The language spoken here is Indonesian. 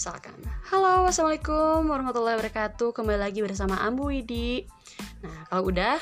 Misalkan, halo, assalamualaikum warahmatullahi wabarakatuh. Kembali lagi bersama Ambu Widi. Nah, kalau udah,